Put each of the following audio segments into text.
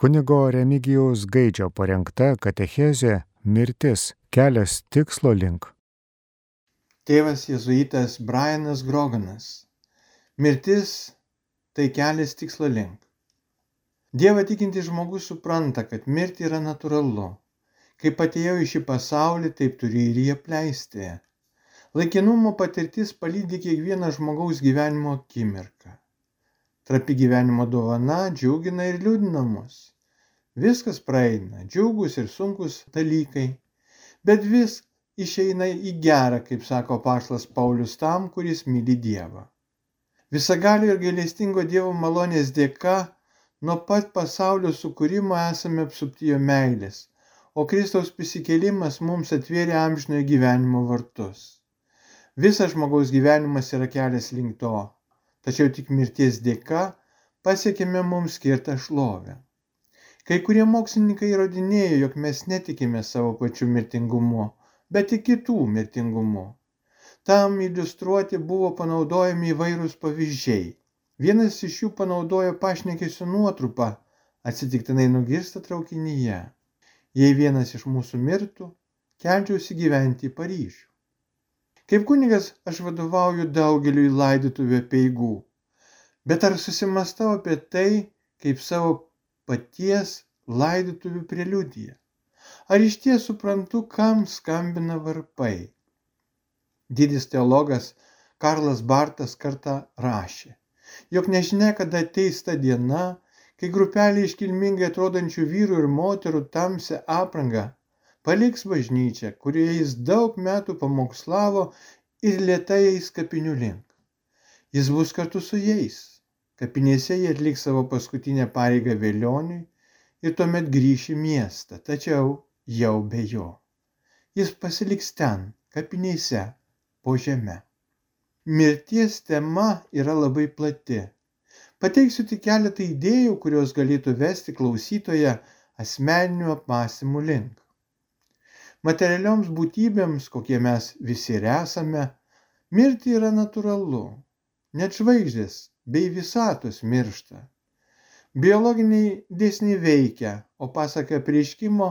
Kunigo Remigijaus Gaidžio parengta katechezė Mirtis kelias tikslo link. Tėvas jėzuitas Brianas Groganas. Mirtis tai kelias tikslo link. Dievą tikintis žmogus supranta, kad mirti yra natūralu. Kaip atėjau į šį pasaulį, taip turiu ir jį apleisti. Laikinumo patirtis palydė kiekvieną žmogaus gyvenimo akimirką. Trapi gyvenimo dovana džiugina ir liūdina mus. Viskas praeina, džiugus ir sunkus dalykai, bet vis išeina į gerą, kaip sako paštas Paulius tam, kuris myli Dievą. Visagalio ir gailestingo Dievo malonės dėka nuo pat pasaulio sukūrimo esame apsupti jo meilės, o Kristaus prisikėlimas mums atvėrė amžinojo gyvenimo vartus. Visas žmogaus gyvenimas yra kelias link to tačiau tik mirties dėka pasiekėme mums skirtą šlovę. Kai kurie mokslininkai įrodinėjo, jog mes netikime savo pačių mirtingumu, bet tik kitų mirtingumu. Tam iliustruoti buvo panaudojami įvairūs pavyzdžiai. Vienas iš jų panaudojo pašnekėsių nuotrupą, atsitiktinai nugirsta traukinyje. Jei vienas iš mūsų mirtų, kelčiausi gyventi į Paryžių. Kaip kunigas aš vadovauju daugeliui laidotuvių peigų, bet ar susimastau apie tai kaip savo paties laidotuvių preliudiją? Ar iš ties suprantu, kam skambina varpai? Didis teologas Karlas Bartas kartą rašė, jog nežinia, kada ateis ta diena, kai grupelė iškilmingai atrodančių vyrų ir moterų tamsią aprangą paliks bažnyčią, kurioje jis daug metų pamokslavo ir lietai eis kapinių link. Jis bus kartu su jais. Kapinėse jie atliks savo paskutinę pareigą vėlioniui ir tuomet grįš į miestą, tačiau jau be jo. Jis pasiliks ten, kapinėse, po žemę. Mirties tema yra labai plati. Pateiksiu tik keletą idėjų, kurios galėtų vesti klausytoje asmeninių apmąstymų link materialioms būtybėms, kokie mes visi esame, mirti yra natūralu. Net žvaigždės bei visatos miršta. Biologiniai dėsniai veikia, o pasaka prieškimo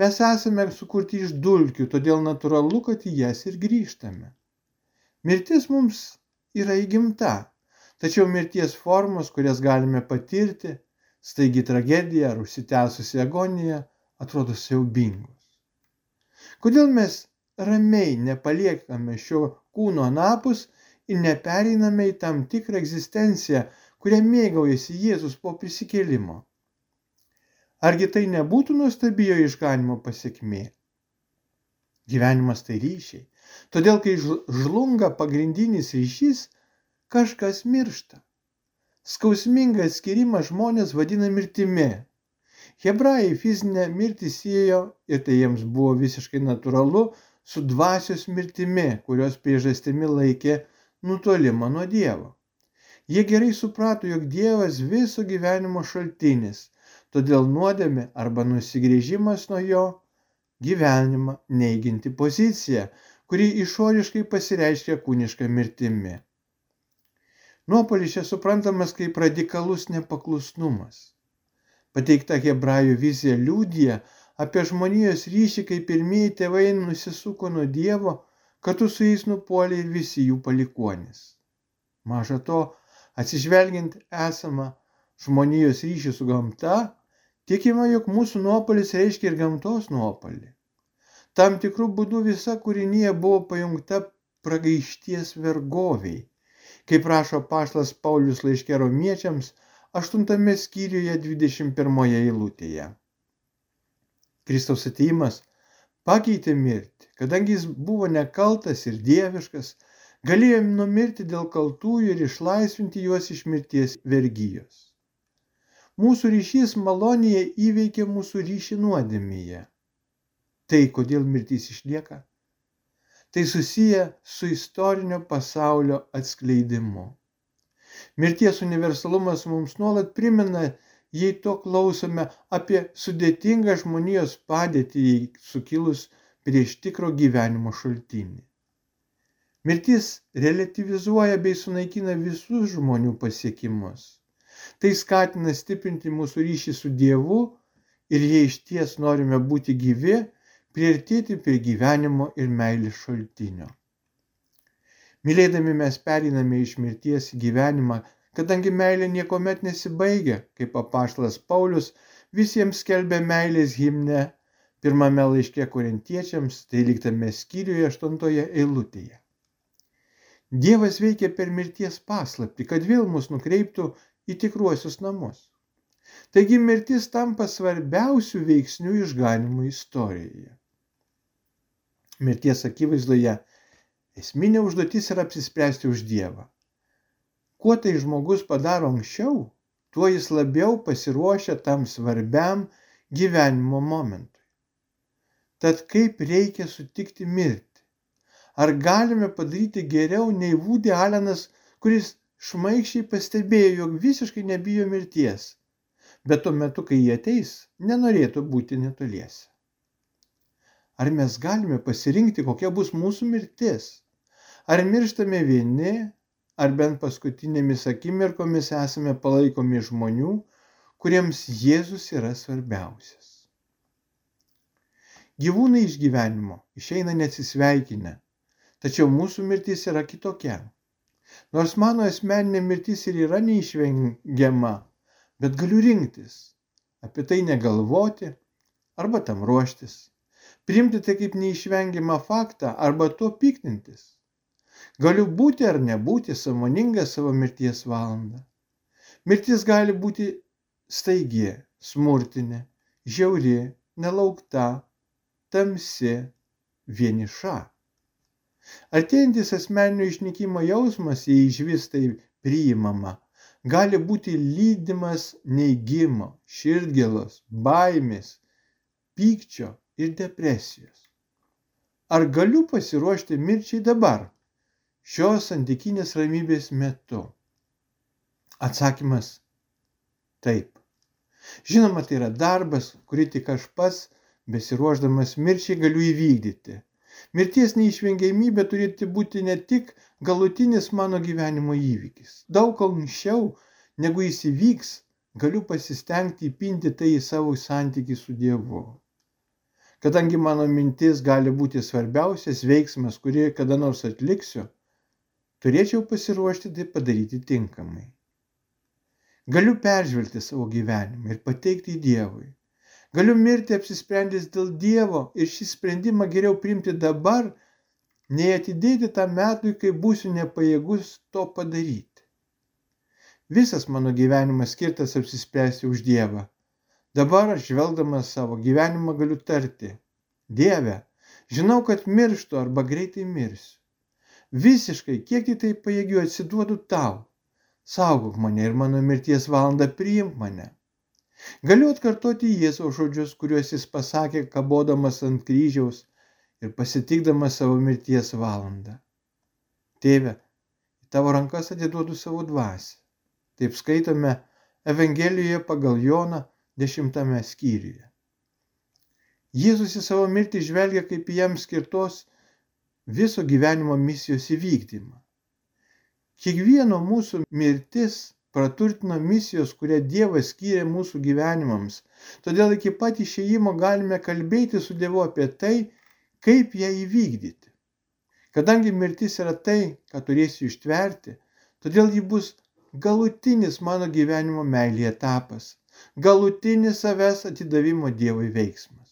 mes esame sukurti iš dulkių, todėl natūralu, kad į jas ir grįžtame. Mirtis mums yra įgimta, tačiau mirties formos, kurias galime patirti, staigi tragedija ar užsitęsusi agonija, atrodo siaubingos. Kodėl mes ramiai nepaliekame šio kūno anapus ir nepereiname į tam tikrą egzistenciją, kurią mėgaujasi Jėzus po prisikėlimo? Argi tai nebūtų nuostabijo išganimo pasiekmė? Gyvenimas tai ryšiai. Todėl, kai žlunga pagrindinis ryšys, kažkas miršta. Skausmingą atskirimą žmonės vadina mirtimi, Hebrajai fizinę mirtį siejo ir tai jiems buvo visiškai natūralu su dvasios mirtimi, kurios priežastimi laikė nutolimą nuo Dievo. Jie gerai suprato, jog Dievas viso gyvenimo šaltinis, todėl nuodėmė arba nusigrėžimas nuo jo gyvenimą neiginti poziciją, kuri išoriškai pasireiškia kūnišką mirtimi. Nuopolis čia suprantamas kaip radikalus nepaklusnumas pateikta hebrajų vizija liūdija apie žmonijos ryšį, kai pirmieji tėvai nusisuko nuo Dievo, kartu su jais nupuolė ir visi jų palikuonis. Maža to, atsižvelgiant esamą žmonijos ryšį su gamta, tikima, jog mūsų nuopolis reiškia ir gamtos nuopolį. Tam tikrų būdų visa kūrinyje buvo pajungta pragaišties vergoviai. Kaip rašo paštas Paulius laiškė romiečiams, aštuntame skyriuje 21 eilutėje. Kristaus ateimas pakeitė mirtį, kadangi jis buvo nekaltas ir dieviškas, galėjo numirti dėl kaltųjų ir išlaisvinti juos iš mirties vergyjos. Mūsų ryšys malonėje įveikia mūsų ryšį nuodėmėje. Tai kodėl mirtis išlieka? Tai susiję su istorinio pasaulio atskleidimu. Mirties universalumas mums nuolat primena, jei to klausome, apie sudėtingą žmonijos padėtį sukilus prieš tikro gyvenimo šaltinį. Mirtis relativizuoja bei sunaikina visus žmonių pasiekimus. Tai skatina stiprinti mūsų ryšį su Dievu ir jei iš ties norime būti gyvi, priartėti prie gyvenimo ir meilės šaltinio. Mylėdami mes periname iš mirties į gyvenimą, kadangi meilė niekuomet nesibaigia, kaip apaštalas Paulius visiems skelbė meilės himne pirmame laiške korintiečiams, 13 skyriuje 8 eilutėje. Dievas veikia per mirties paslapti, kad vėl mus nukreiptų į tikruosius namus. Taigi mirtis tampa svarbiausių veiksnių išganimo istorijoje. Mirties akivaizdoje esminė užduotis yra apsispręsti už Dievą. Kuo tai žmogus padaro anksčiau, tuo jis labiau pasiruošia tam svarbiam gyvenimo momentui. Tad kaip reikia sutikti mirtį? Ar galime padaryti geriau nei Vūdė Alenas, kuris šmaikščiai pastebėjo, jog visiškai nebijo mirties, bet tuo metu, kai jie ateis, nenorėtų būti netoliese. Ar mes galime pasirinkti, kokia bus mūsų mirtis? Ar mirštame vieni, ar bent paskutinėmis akimirkomis esame palaikomi žmonių, kuriems Jėzus yra svarbiausias. Gyvūnai iš gyvenimo išeina neatsisveikinę, Tačiau mūsų mirtis yra kitokia. Nors mano asmeninė mirtis ir yra neišvengiama, bet galiu rinktis, apie tai negalvoti arba tam ruoštis, priimti tai kaip neišvengiamą faktą arba tuo piktintis. Galiu būti ar nebūti samoninga savo mirties valandą. Mirtis gali būti staigi, smurtinė, žiauri, nelaukta, tamsi, vieniša. Artėjantis asmeninio išnykimo jausmas, jei iš vis tai priimama, gali būti lydimas neigimo, širdgėlos, baimės, pykčio ir depresijos. Ar galiu pasiruošti mirčiai dabar, šios santykinės ramybės metu? Atsakymas - taip. Žinoma, tai yra darbas, kurį tik aš pats, besiruoždamas mirčiai, galiu įvykdyti. Mirties neišvengiamybė turėtų būti ne tik galutinis mano gyvenimo įvykis. Daug anksčiau, negu jis įvyks, galiu pasistengti įpinti tai į savo santykį su Dievu. Kadangi mano mintis gali būti svarbiausias veiksmas, kurį kada nors atliksiu, turėčiau pasiruošti tai padaryti tinkamai. Galiu peržvelgti savo gyvenimą ir pateikti Dievui. Galiu mirti apsisprendęs dėl Dievo ir šį sprendimą geriau priimti dabar, nei atidėti tam metui, kai būsiu nepajėgus to padaryti. Visas mano gyvenimas skirtas apsispręsti už Dievą. Dabar aš žvelgdamas savo gyvenimą galiu tarti, Dieve, žinau, kad mirštu arba greitai mirsiu. Visiškai, kiek į tai pajėgiu, atsiduodu tau. Saugok mane ir mano mirties valandą priimk mane. Galiu atkartoti Jėzaus žodžius, kuriuos jis pasakė, kabodamas ant kryžiaus ir pasitikdamas savo mirties valandą. Tėve, į tavo rankas atiduodu savo dvasę. Taip skaitome Evangelijoje pagal Joną dešimtame skyriuje. Jėzus į savo mirtį žvelgia kaip jam skirtos viso gyvenimo misijos įvykdymą. Kiekvieno mūsų mirtis praturtino misijos, kurią Dievas skyrė mūsų gyvenimams. Todėl iki pat išėjimo galime kalbėti su Dievu apie tai, kaip ją įvykdyti. Kadangi mirtis yra tai, ką turėsiu ištverti, todėl ji bus galutinis mano gyvenimo meilė etapas, galutinis savęs atidavimo Dievui veiksmas.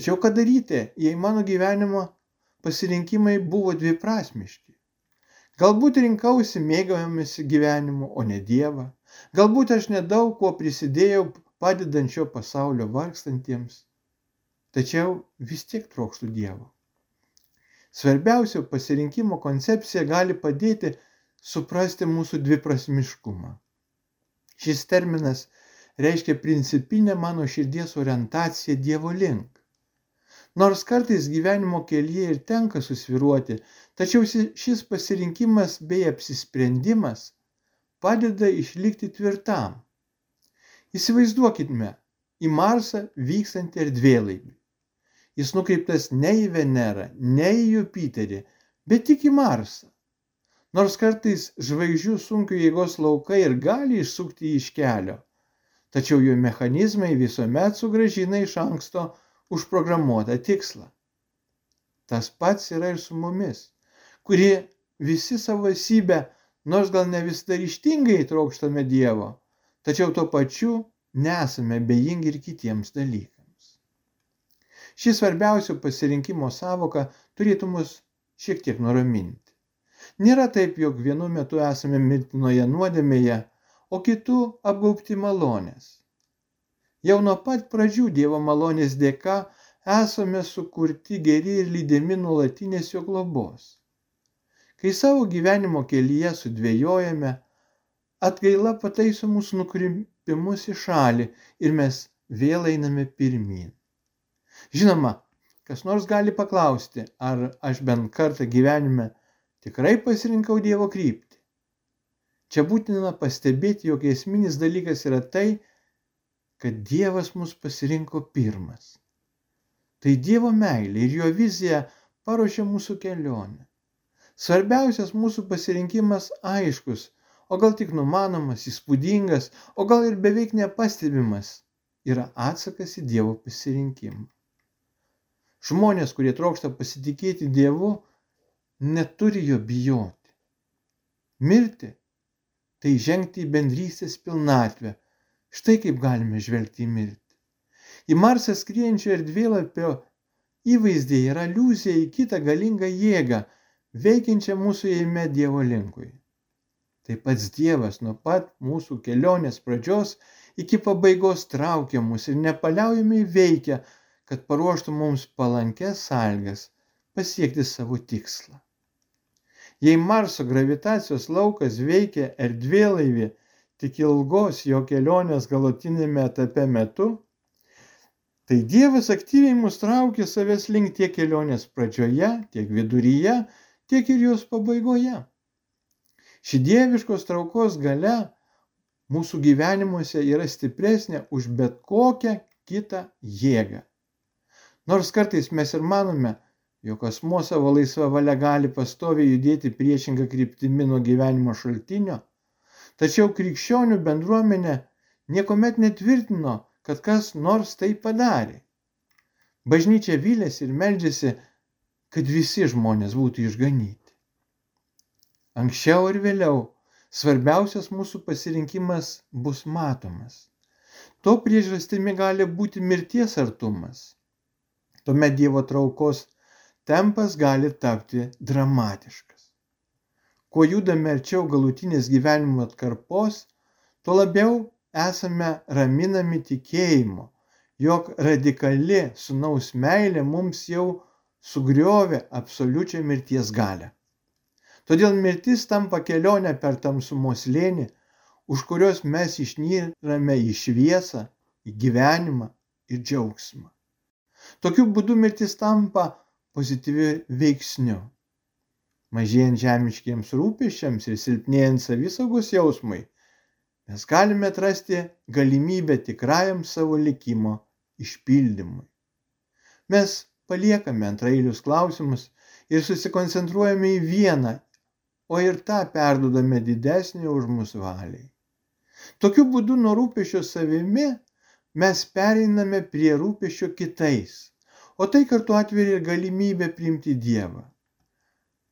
Tačiau ką daryti, jei mano gyvenimo pasirinkimai buvo dviprasmiški? Galbūt rinkausi mėgavimėsi gyvenimu, o ne Dievą. Galbūt aš nedaug kuo prisidėjau padedančio pasaulio vargstantiems. Tačiau vis tiek trokštų Dievo. Svarbiausio pasirinkimo koncepcija gali padėti suprasti mūsų dviprasmiškumą. Šis terminas reiškia principinę mano širdies orientaciją Dievo link. Nors kartais gyvenimo kelyje ir tenka susviruoti, tačiau šis pasirinkimas bei apsisprendimas padeda išlikti tvirtam. Įsivaizduokime į Marsą vykstantį erdvėlaivį. Jis nukreiptas ne į Venerą, ne į Jupiterį, bet tik į Marsą. Nors kartais žvaigždžių sunkio jėgos laukai ir gali išsukti iš kelio, tačiau jų mechanizmai visuomet sugražina iš anksto užprogramuotą tikslą. Tas pats yra ir su mumis, kurie visi savo esybę, nors gal ne visada ryštingai trokštame Dievo, tačiau tuo pačiu nesame bejingi ir kitiems dalykams. Ši svarbiausio pasirinkimo savoka turėtų mus šiek tiek nuraminti. Nėra taip, jog vienu metu esame mirtinoje nuodėmėje, o kitų apgaubti malonės. Jau nuo pat pradžių Dievo malonės dėka esame sukurti geri ir lydimi nuolatinės jo globos. Kai savo gyvenimo kelyje sudvėjojame, atgaila pataiso mūsų nukrypimus į šalį ir mes vėl einame pirmin. Žinoma, kas nors gali paklausti, ar aš bent kartą gyvenime tikrai pasirinkau Dievo kryptį. Čia būtina pastebėti, jog esminis dalykas yra tai, kad Dievas mus pasirinko pirmas. Tai Dievo meilė ir jo vizija paruošė mūsų kelionę. Svarbiausias mūsų pasirinkimas aiškus, o gal tik numanomas, įspūdingas, o gal ir beveik nepastebimas yra atsakas į Dievo pasirinkimą. Žmonės, kurie trokšta pasitikėti Dievu, neturi jo bijoti. Mirti tai žengti į bendrystės pilnatvę. Štai kaip galime žvelgti į mirtį. Į Marsą skrienčio erdvėlapio įvaizdį yra liūzija į kitą galingą jėgą, veikiančią mūsų įime Dievo linkui. Tai pats Dievas nuo pat mūsų kelionės pradžios iki pabaigos traukia mus ir nepaliaujamai veikia, kad paruoštų mums palankės sąlygas pasiekti savo tikslą. Jei Marso gravitacijos laukas veikia erdvėlaivį tik ilgos jo kelionės galutinėme etape metu, tai Dievas aktyviai mus traukia savęs link tiek kelionės pradžioje, tiek viduryje, tiek ir jos pabaigoje. Ši dieviškos traukos gale mūsų gyvenimuose yra stipresnė už bet kokią kitą jėgą. Nors kartais mes ir manome, jog asmuo savo laisva valia gali pastoviai judėti priešingą kryptimį nuo gyvenimo šaltinio, tačiau krikščionių bendruomenė niekuomet netvirtino, kad kas nors tai padarė. Bažnyčia vylėsi ir meldžiasi, kad visi žmonės būtų išganyti. Anksčiau ir vėliau svarbiausias mūsų pasirinkimas bus matomas. To priežastimi gali būti mirties artumas. Tuomet Dievo traukos tempas gali tapti dramatiškas. Kuo judame arčiau galutinės gyvenimo atkarpos, tuo labiau esame raminami tikėjimo, jog radikali sunaus meilė mums jau sugriovė absoliučią mirties galę. Todėl mirtis tampa kelionė per tamsumos lėnį, už kurios mes išnyrame į šviesą, į gyvenimą ir džiaugsmą. Tokiu būdu mirtis tampa pozityviu veiksniu. Mažėjant žemiškiems rūpeščiams ir silpnėjant savisaugos jausmui, mes galime atrasti galimybę tikrajam savo likimo išpildymui. Mes paliekame antrailius klausimus ir susikoncentruojame į vieną, o ir tą perdodame didesnį už mūsų valiai. Tokiu būdu nuo rūpešio savimi mes pereiname prie rūpešio kitais o tai kartu atveria galimybę priimti Dievą.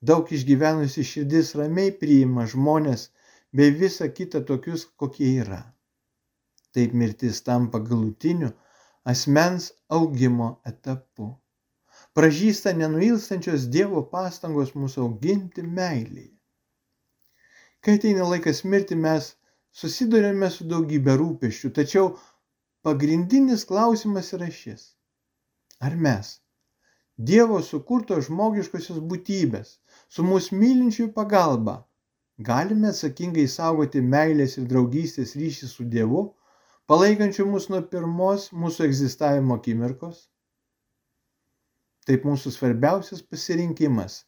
Daug išgyvenusi širdis ramiai priima žmonės bei visą kitą tokius, kokie yra. Taip mirtis tampa galutiniu asmens augimo etapu. Pražįsta nenuilstančios Dievo pastangos mūsų auginti meilėje. Kai ateina laikas mirti, mes susidurėme su daugybė rūpeščių, tačiau pagrindinis klausimas yra šis. Ar mes, Dievo sukurtos žmogiškosios būtybės, su mūsų mylinčiųjų pagalba, galime atsakingai saugoti meilės ir draugystės ryšį su Dievu, palaikančiu mus nuo pirmos mūsų egzistavimo akimirkos? Taip mūsų svarbiausias pasirinkimas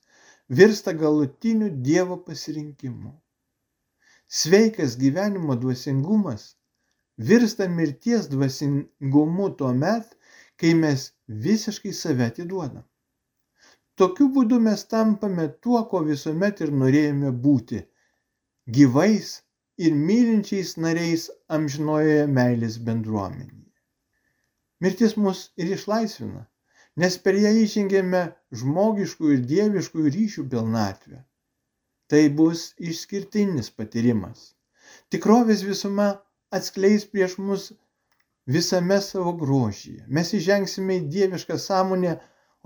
virsta galutiniu Dievo pasirinkimu. Sveikas gyvenimo dvasingumas virsta mirties dvasingumu tuo met, kai mes visiškai save atiduodam. Tokiu būdu mes tampame tuo, ko visuomet ir norėjome būti - gyvais ir mylinčiais nariais amžinojoje meilės bendruomenėje. Mirtis mus ir išlaisvina, nes per ją įžengėme žmogiškų ir dieviškų ryšių pilnatvę. Tai bus išskirtinis patyrimas. Tikrovės visuma atskleis prieš mus visame savo grožyje. Mes įžengsime į dievišką sąmonę,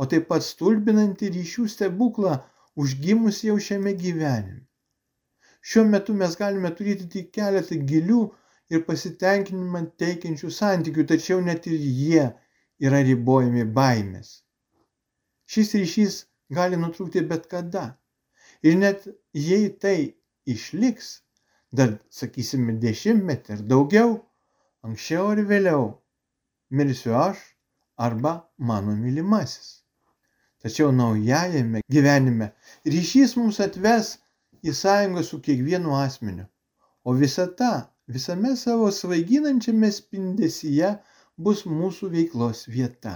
o taip pat stulbinantį ryšių stebuklą užgimus jau šiame gyvenime. Šiuo metu mes galime turėti tik keletą gilių ir pasitenkinimą teikiančių santykių, tačiau net ir jie yra ribojami baimės. Šis ryšys gali nutrūkti bet kada. Ir net jei tai išliks, dar, sakysime, dešimtmetį ir daugiau, anksčiau ar vėliau mirsiu aš arba mano mylimasis. Tačiau naujajame gyvenime ryšys mums atves į sąjungą su kiekvienu asmeniu, o visa ta, visame savo svaiginančiame spindesyje bus mūsų veiklos vieta.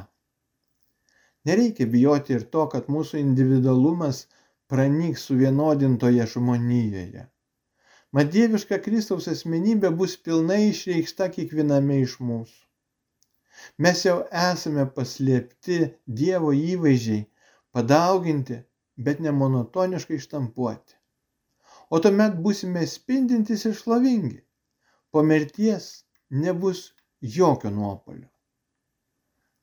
Nereikia bijoti ir to, kad mūsų individualumas pranyks suvienodintoje žmonijoje. Mat dieviška Kristaus asmenybė bus pilnai išreikšta kiekviename iš mūsų. Mes jau esame paslėpti Dievo įvaizdžiai, padauginti, bet ne monotoniškai štampuoti. O tuomet busime spindintis ir šlovingi. Po mirties nebus jokio nuopolio.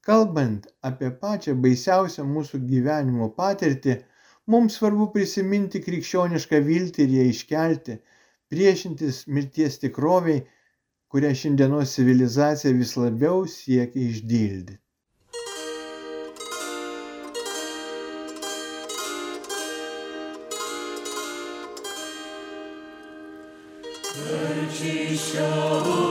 Kalbant apie pačią baisiausią mūsų gyvenimo patirtį, mums svarbu prisiminti krikščionišką viltį ir ją iškelti priešintis mirties tikrovei kurią šiandienos civilizacija vis labiau siekia išdildyti. Czyścią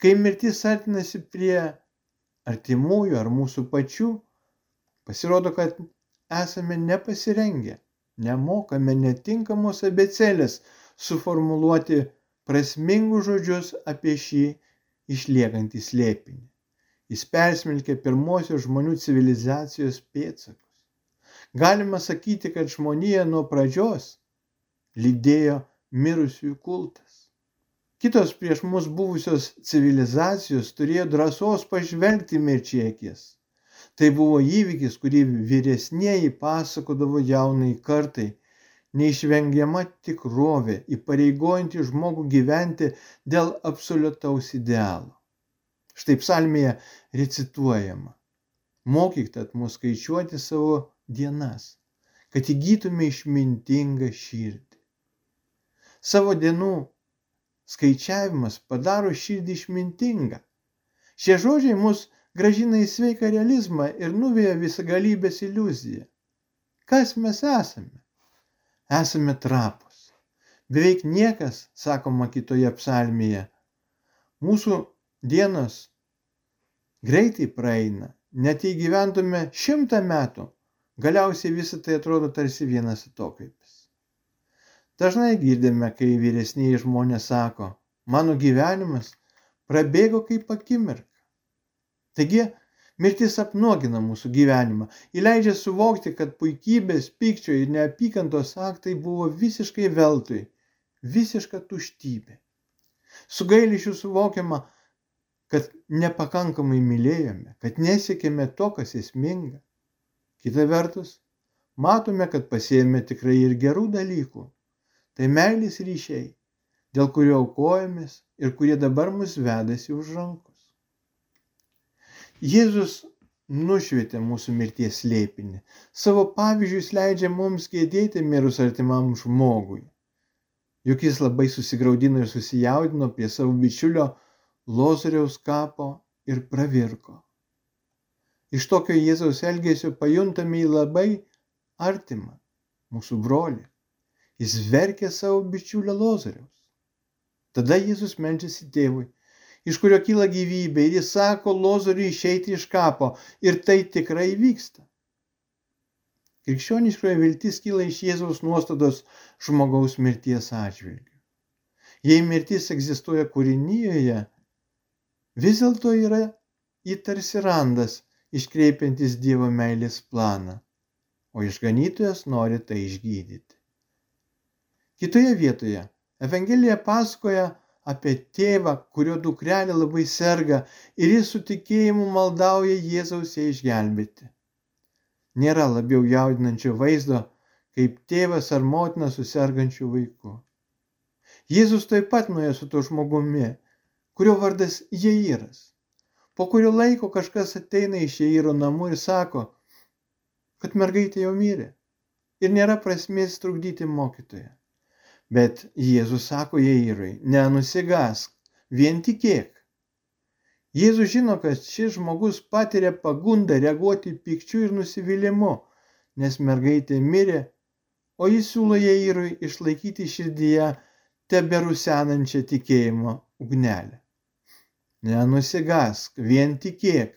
Kai mirtis artinasi prie artimųjų ar mūsų pačių, pasirodo, kad esame nepasirengę, nemokame netinkamos abecelės suformuluoti prasmingus žodžius apie šį išliekantį slėpinį. Jis persmelkė pirmosios žmonių civilizacijos pėdsakus. Galima sakyti, kad žmonija nuo pradžios lydėjo mirusiųjų kultas. Kitos prieš mus buvusios civilizacijos turėjo drąsos pažvelgti mirčiai akis. Tai buvo įvykis, kurį vyresnieji pasakodavo jaunai kartai, neišvengiama tikrovė, įpareigojanti žmogų gyventi dėl absoliutaus idealo. Štai psalmėje recituojama. Mokyk tad mus skaičiuoti savo dienas, kad įgytume išmintingą širdį. Savo dienų skaičiavimas padaro širdį išmintingą. Šie žodžiai mus gražina į sveiką realizmą ir nuveja visagalybės iliuziją. Kas mes esame? Esame trapus. Beveik niekas, sakoma kitoje psalmėje. Mūsų dienos greitai praeina. Net jei gyventume šimtą metų, galiausiai visą tai atrodo tarsi vienas atokaipis. Dažnai girdime, kai vyresniai žmonės sako, mano gyvenimas prabėgo kaip akimirka. Taigi, mirtis apnuogina mūsų gyvenimą, įleidžia suvokti, kad puikybės, pykčio ir neapykantos aktai buvo visiškai veltui, visiška tuštybė. Su gailišiu suvokiama, kad nepakankamai mylėjome, kad nesiekėme to, kas esminga. Kita vertus, matome, kad pasėjome tikrai ir gerų dalykų. Tai meilės ryšiai, dėl kurio aukojamės ir kurie dabar mus vedasi už rankos. Jėzus nušvietė mūsų mirties slėpinį. Savo pavyzdžius leidžia mums gėdėti mirus artimam žmogui. Juk jis labai susigaudino ir susijaudino prie savo bičiulio Lozoriaus kapo ir pravirko. Iš tokio Jėzaus elgesio pajuntame į labai artimą mūsų brolį. Jis verkė savo bičiulio Lozoriaus. Tada Jėzus melžiasi tėvui, iš kurio kyla gyvybė ir jis sako Lozoriui išeiti iš kapo ir tai tikrai vyksta. Krikščioniškoje viltis kyla iš Jėzaus nuostados žmogaus mirties atžvilgių. Jei mirtis egzistuoja kūrinyje, vis dėlto yra įtarsi randas, iškreipiantis Dievo meilės planą, o išganytojas nori tai išgydyti. Kitoje vietoje Evangelija pasakoja apie tėvą, kurio dukrelė labai serga ir jis su tikėjimu maldauja Jėzaus ją išgelbėti. Nėra labiau jaudinančio vaizdo, kaip tėvas ar motina su sergančiu vaiku. Jėzus taip pat nuėjo su tuo žmogumi, kurio vardas Jeiras. Po kurio laiko kažkas ateina iš Jeiro namų ir sako, kad mergaitė jau mirė ir nėra prasmės trukdyti mokytoją. Bet Jėzus sako Jairui, nenusigask, vien tikėk. Jėzus žino, kad šis žmogus patiria pagundą reaguoti pikčiu ir nusivylimu, nes mergaitė mirė, o jis siūlo Jairui išlaikyti širdyje teberusenančią tikėjimo ugnelę. Nenusigask, vien tikėk,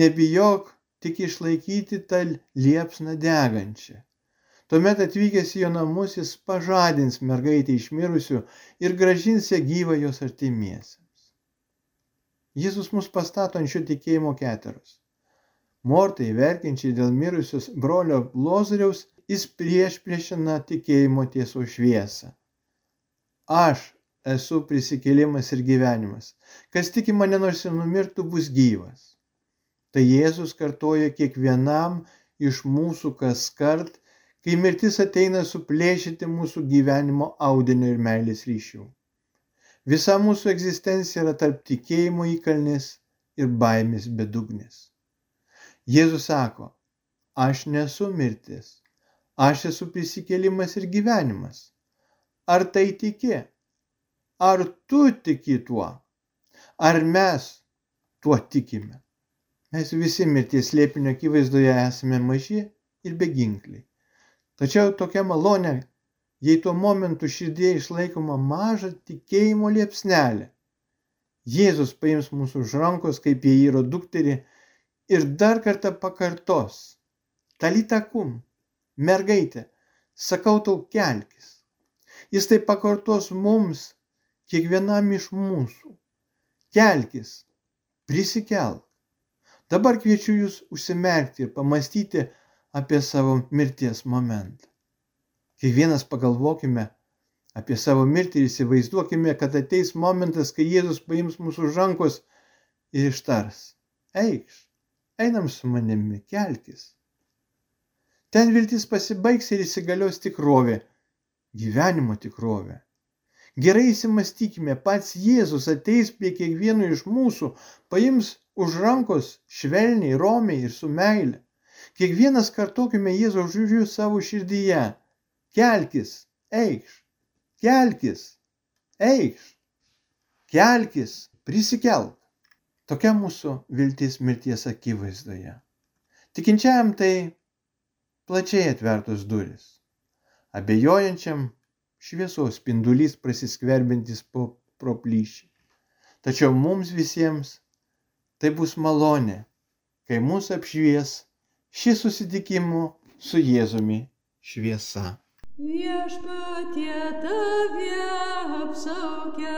nebijok tik išlaikyti tą liepsną degančią. Tuomet atvykęs į jo namus jis pažadins mergaitę iš mirusių ir gražins ją gyvą jos artimiesiems. Jėzus mus pastato ant šio tikėjimo keteros. Mortai, verkiančiai dėl mirusios brolio Lozoriaus, jis prieš priešina tikėjimo tieso šviesą. Aš esu prisikėlimas ir gyvenimas. Kas tiki mane nors ir numirtų, bus gyvas. Tai Jėzus kartoja kiekvienam iš mūsų kas kart, kai mirtis ateina suplėšyti mūsų gyvenimo audinio ir meilės ryšių. Visa mūsų egzistencija yra tarp tikėjimo įkalnis ir baimės bedugnis. Jėzus sako, aš nesu mirtis, aš esu prisikėlimas ir gyvenimas. Ar tai tiki? Ar tu tiki tuo? Ar mes tuo tikime? Mes visi mirties slėpinio akivaizdoje esame maži ir beginkliai. Tačiau tokia malonė, jei tuo momentu širdėje išlaikoma maža tikėjimo liepsnelė. Jėzus paims mūsų už rankos kaip Jairo dukterį ir dar kartą pakartos. Talitakum, mergaitė, sakau tau kelkis. Jis tai pakartos mums, kiekvienam iš mūsų. Kelkis, prisikelk. Dabar kviečiu jūs užsimerkti ir pamastyti apie savo mirties momentą. Kiekvienas pagalvokime apie savo mirtį ir įsivaizduokime, kad ateis momentas, kai Jėzus paims mūsų rankos ir ištars. Eikš, einam su manimi, kelkis. Ten viltis pasibaigs ir įsigalios tikrovė, gyvenimo tikrovė. Gerai įsimastykime, pats Jėzus ateis prie kiekvieno iš mūsų, paims už rankos švelniai, romiai ir su meile. Kiekvienas kartokime Jėzaus žodžius savo širdyje. Kelkis, eikš, kelkis, eikš, kelkis, prisikelk. Tokia mūsų viltis mirties akivaizdoje. Tikinčiajam tai plačiai atvertos duris. Abejojančiam šviesos spindulys prasiskverbintis po, pro plyšį. Tačiau mums visiems tai bus malonė, kai mūsų apšvies šį susitikimo su Jėzumi šviesa. Viešpatie tave apsaugia.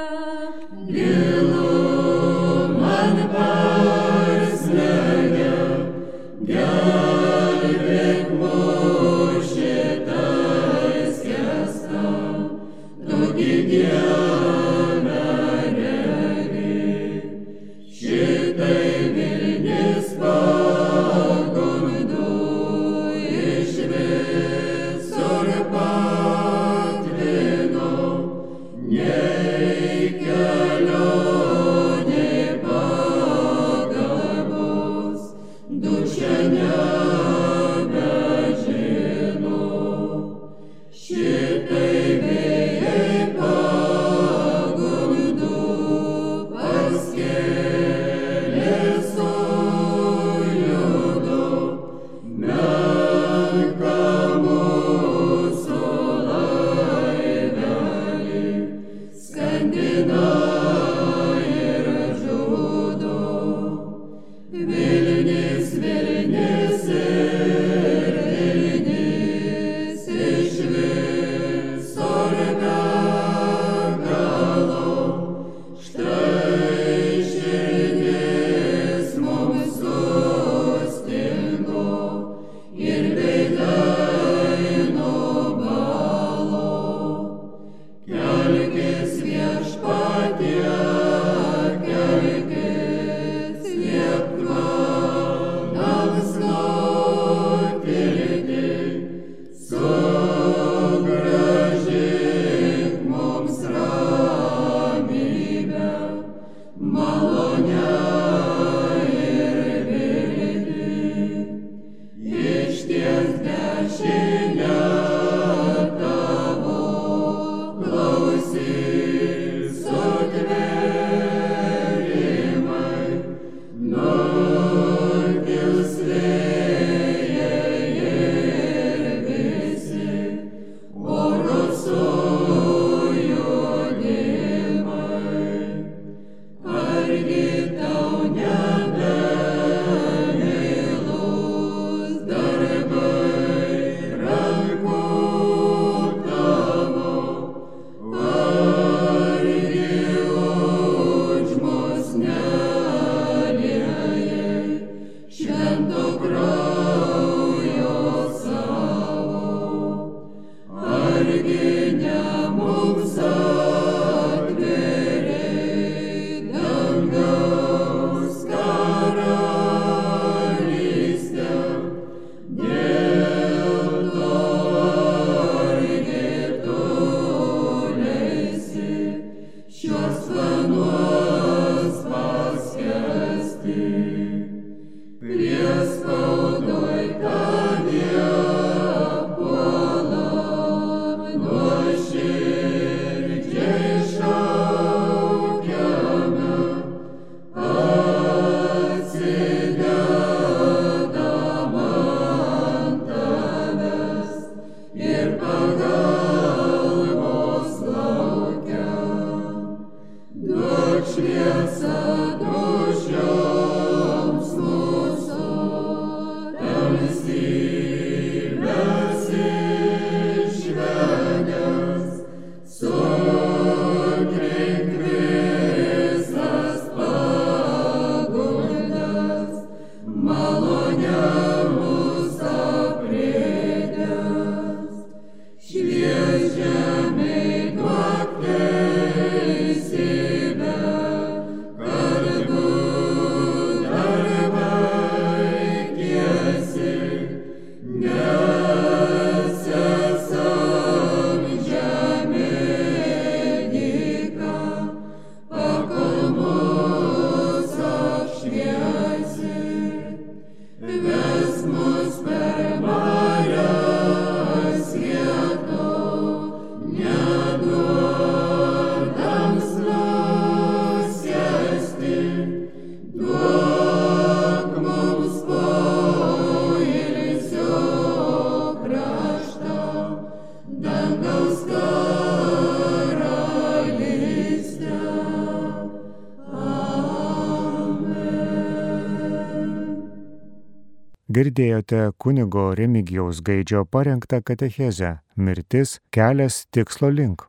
Girdėjote kunigo Remigijaus Gaidžio parengtą katechezę Mirtis kelias tikslo link.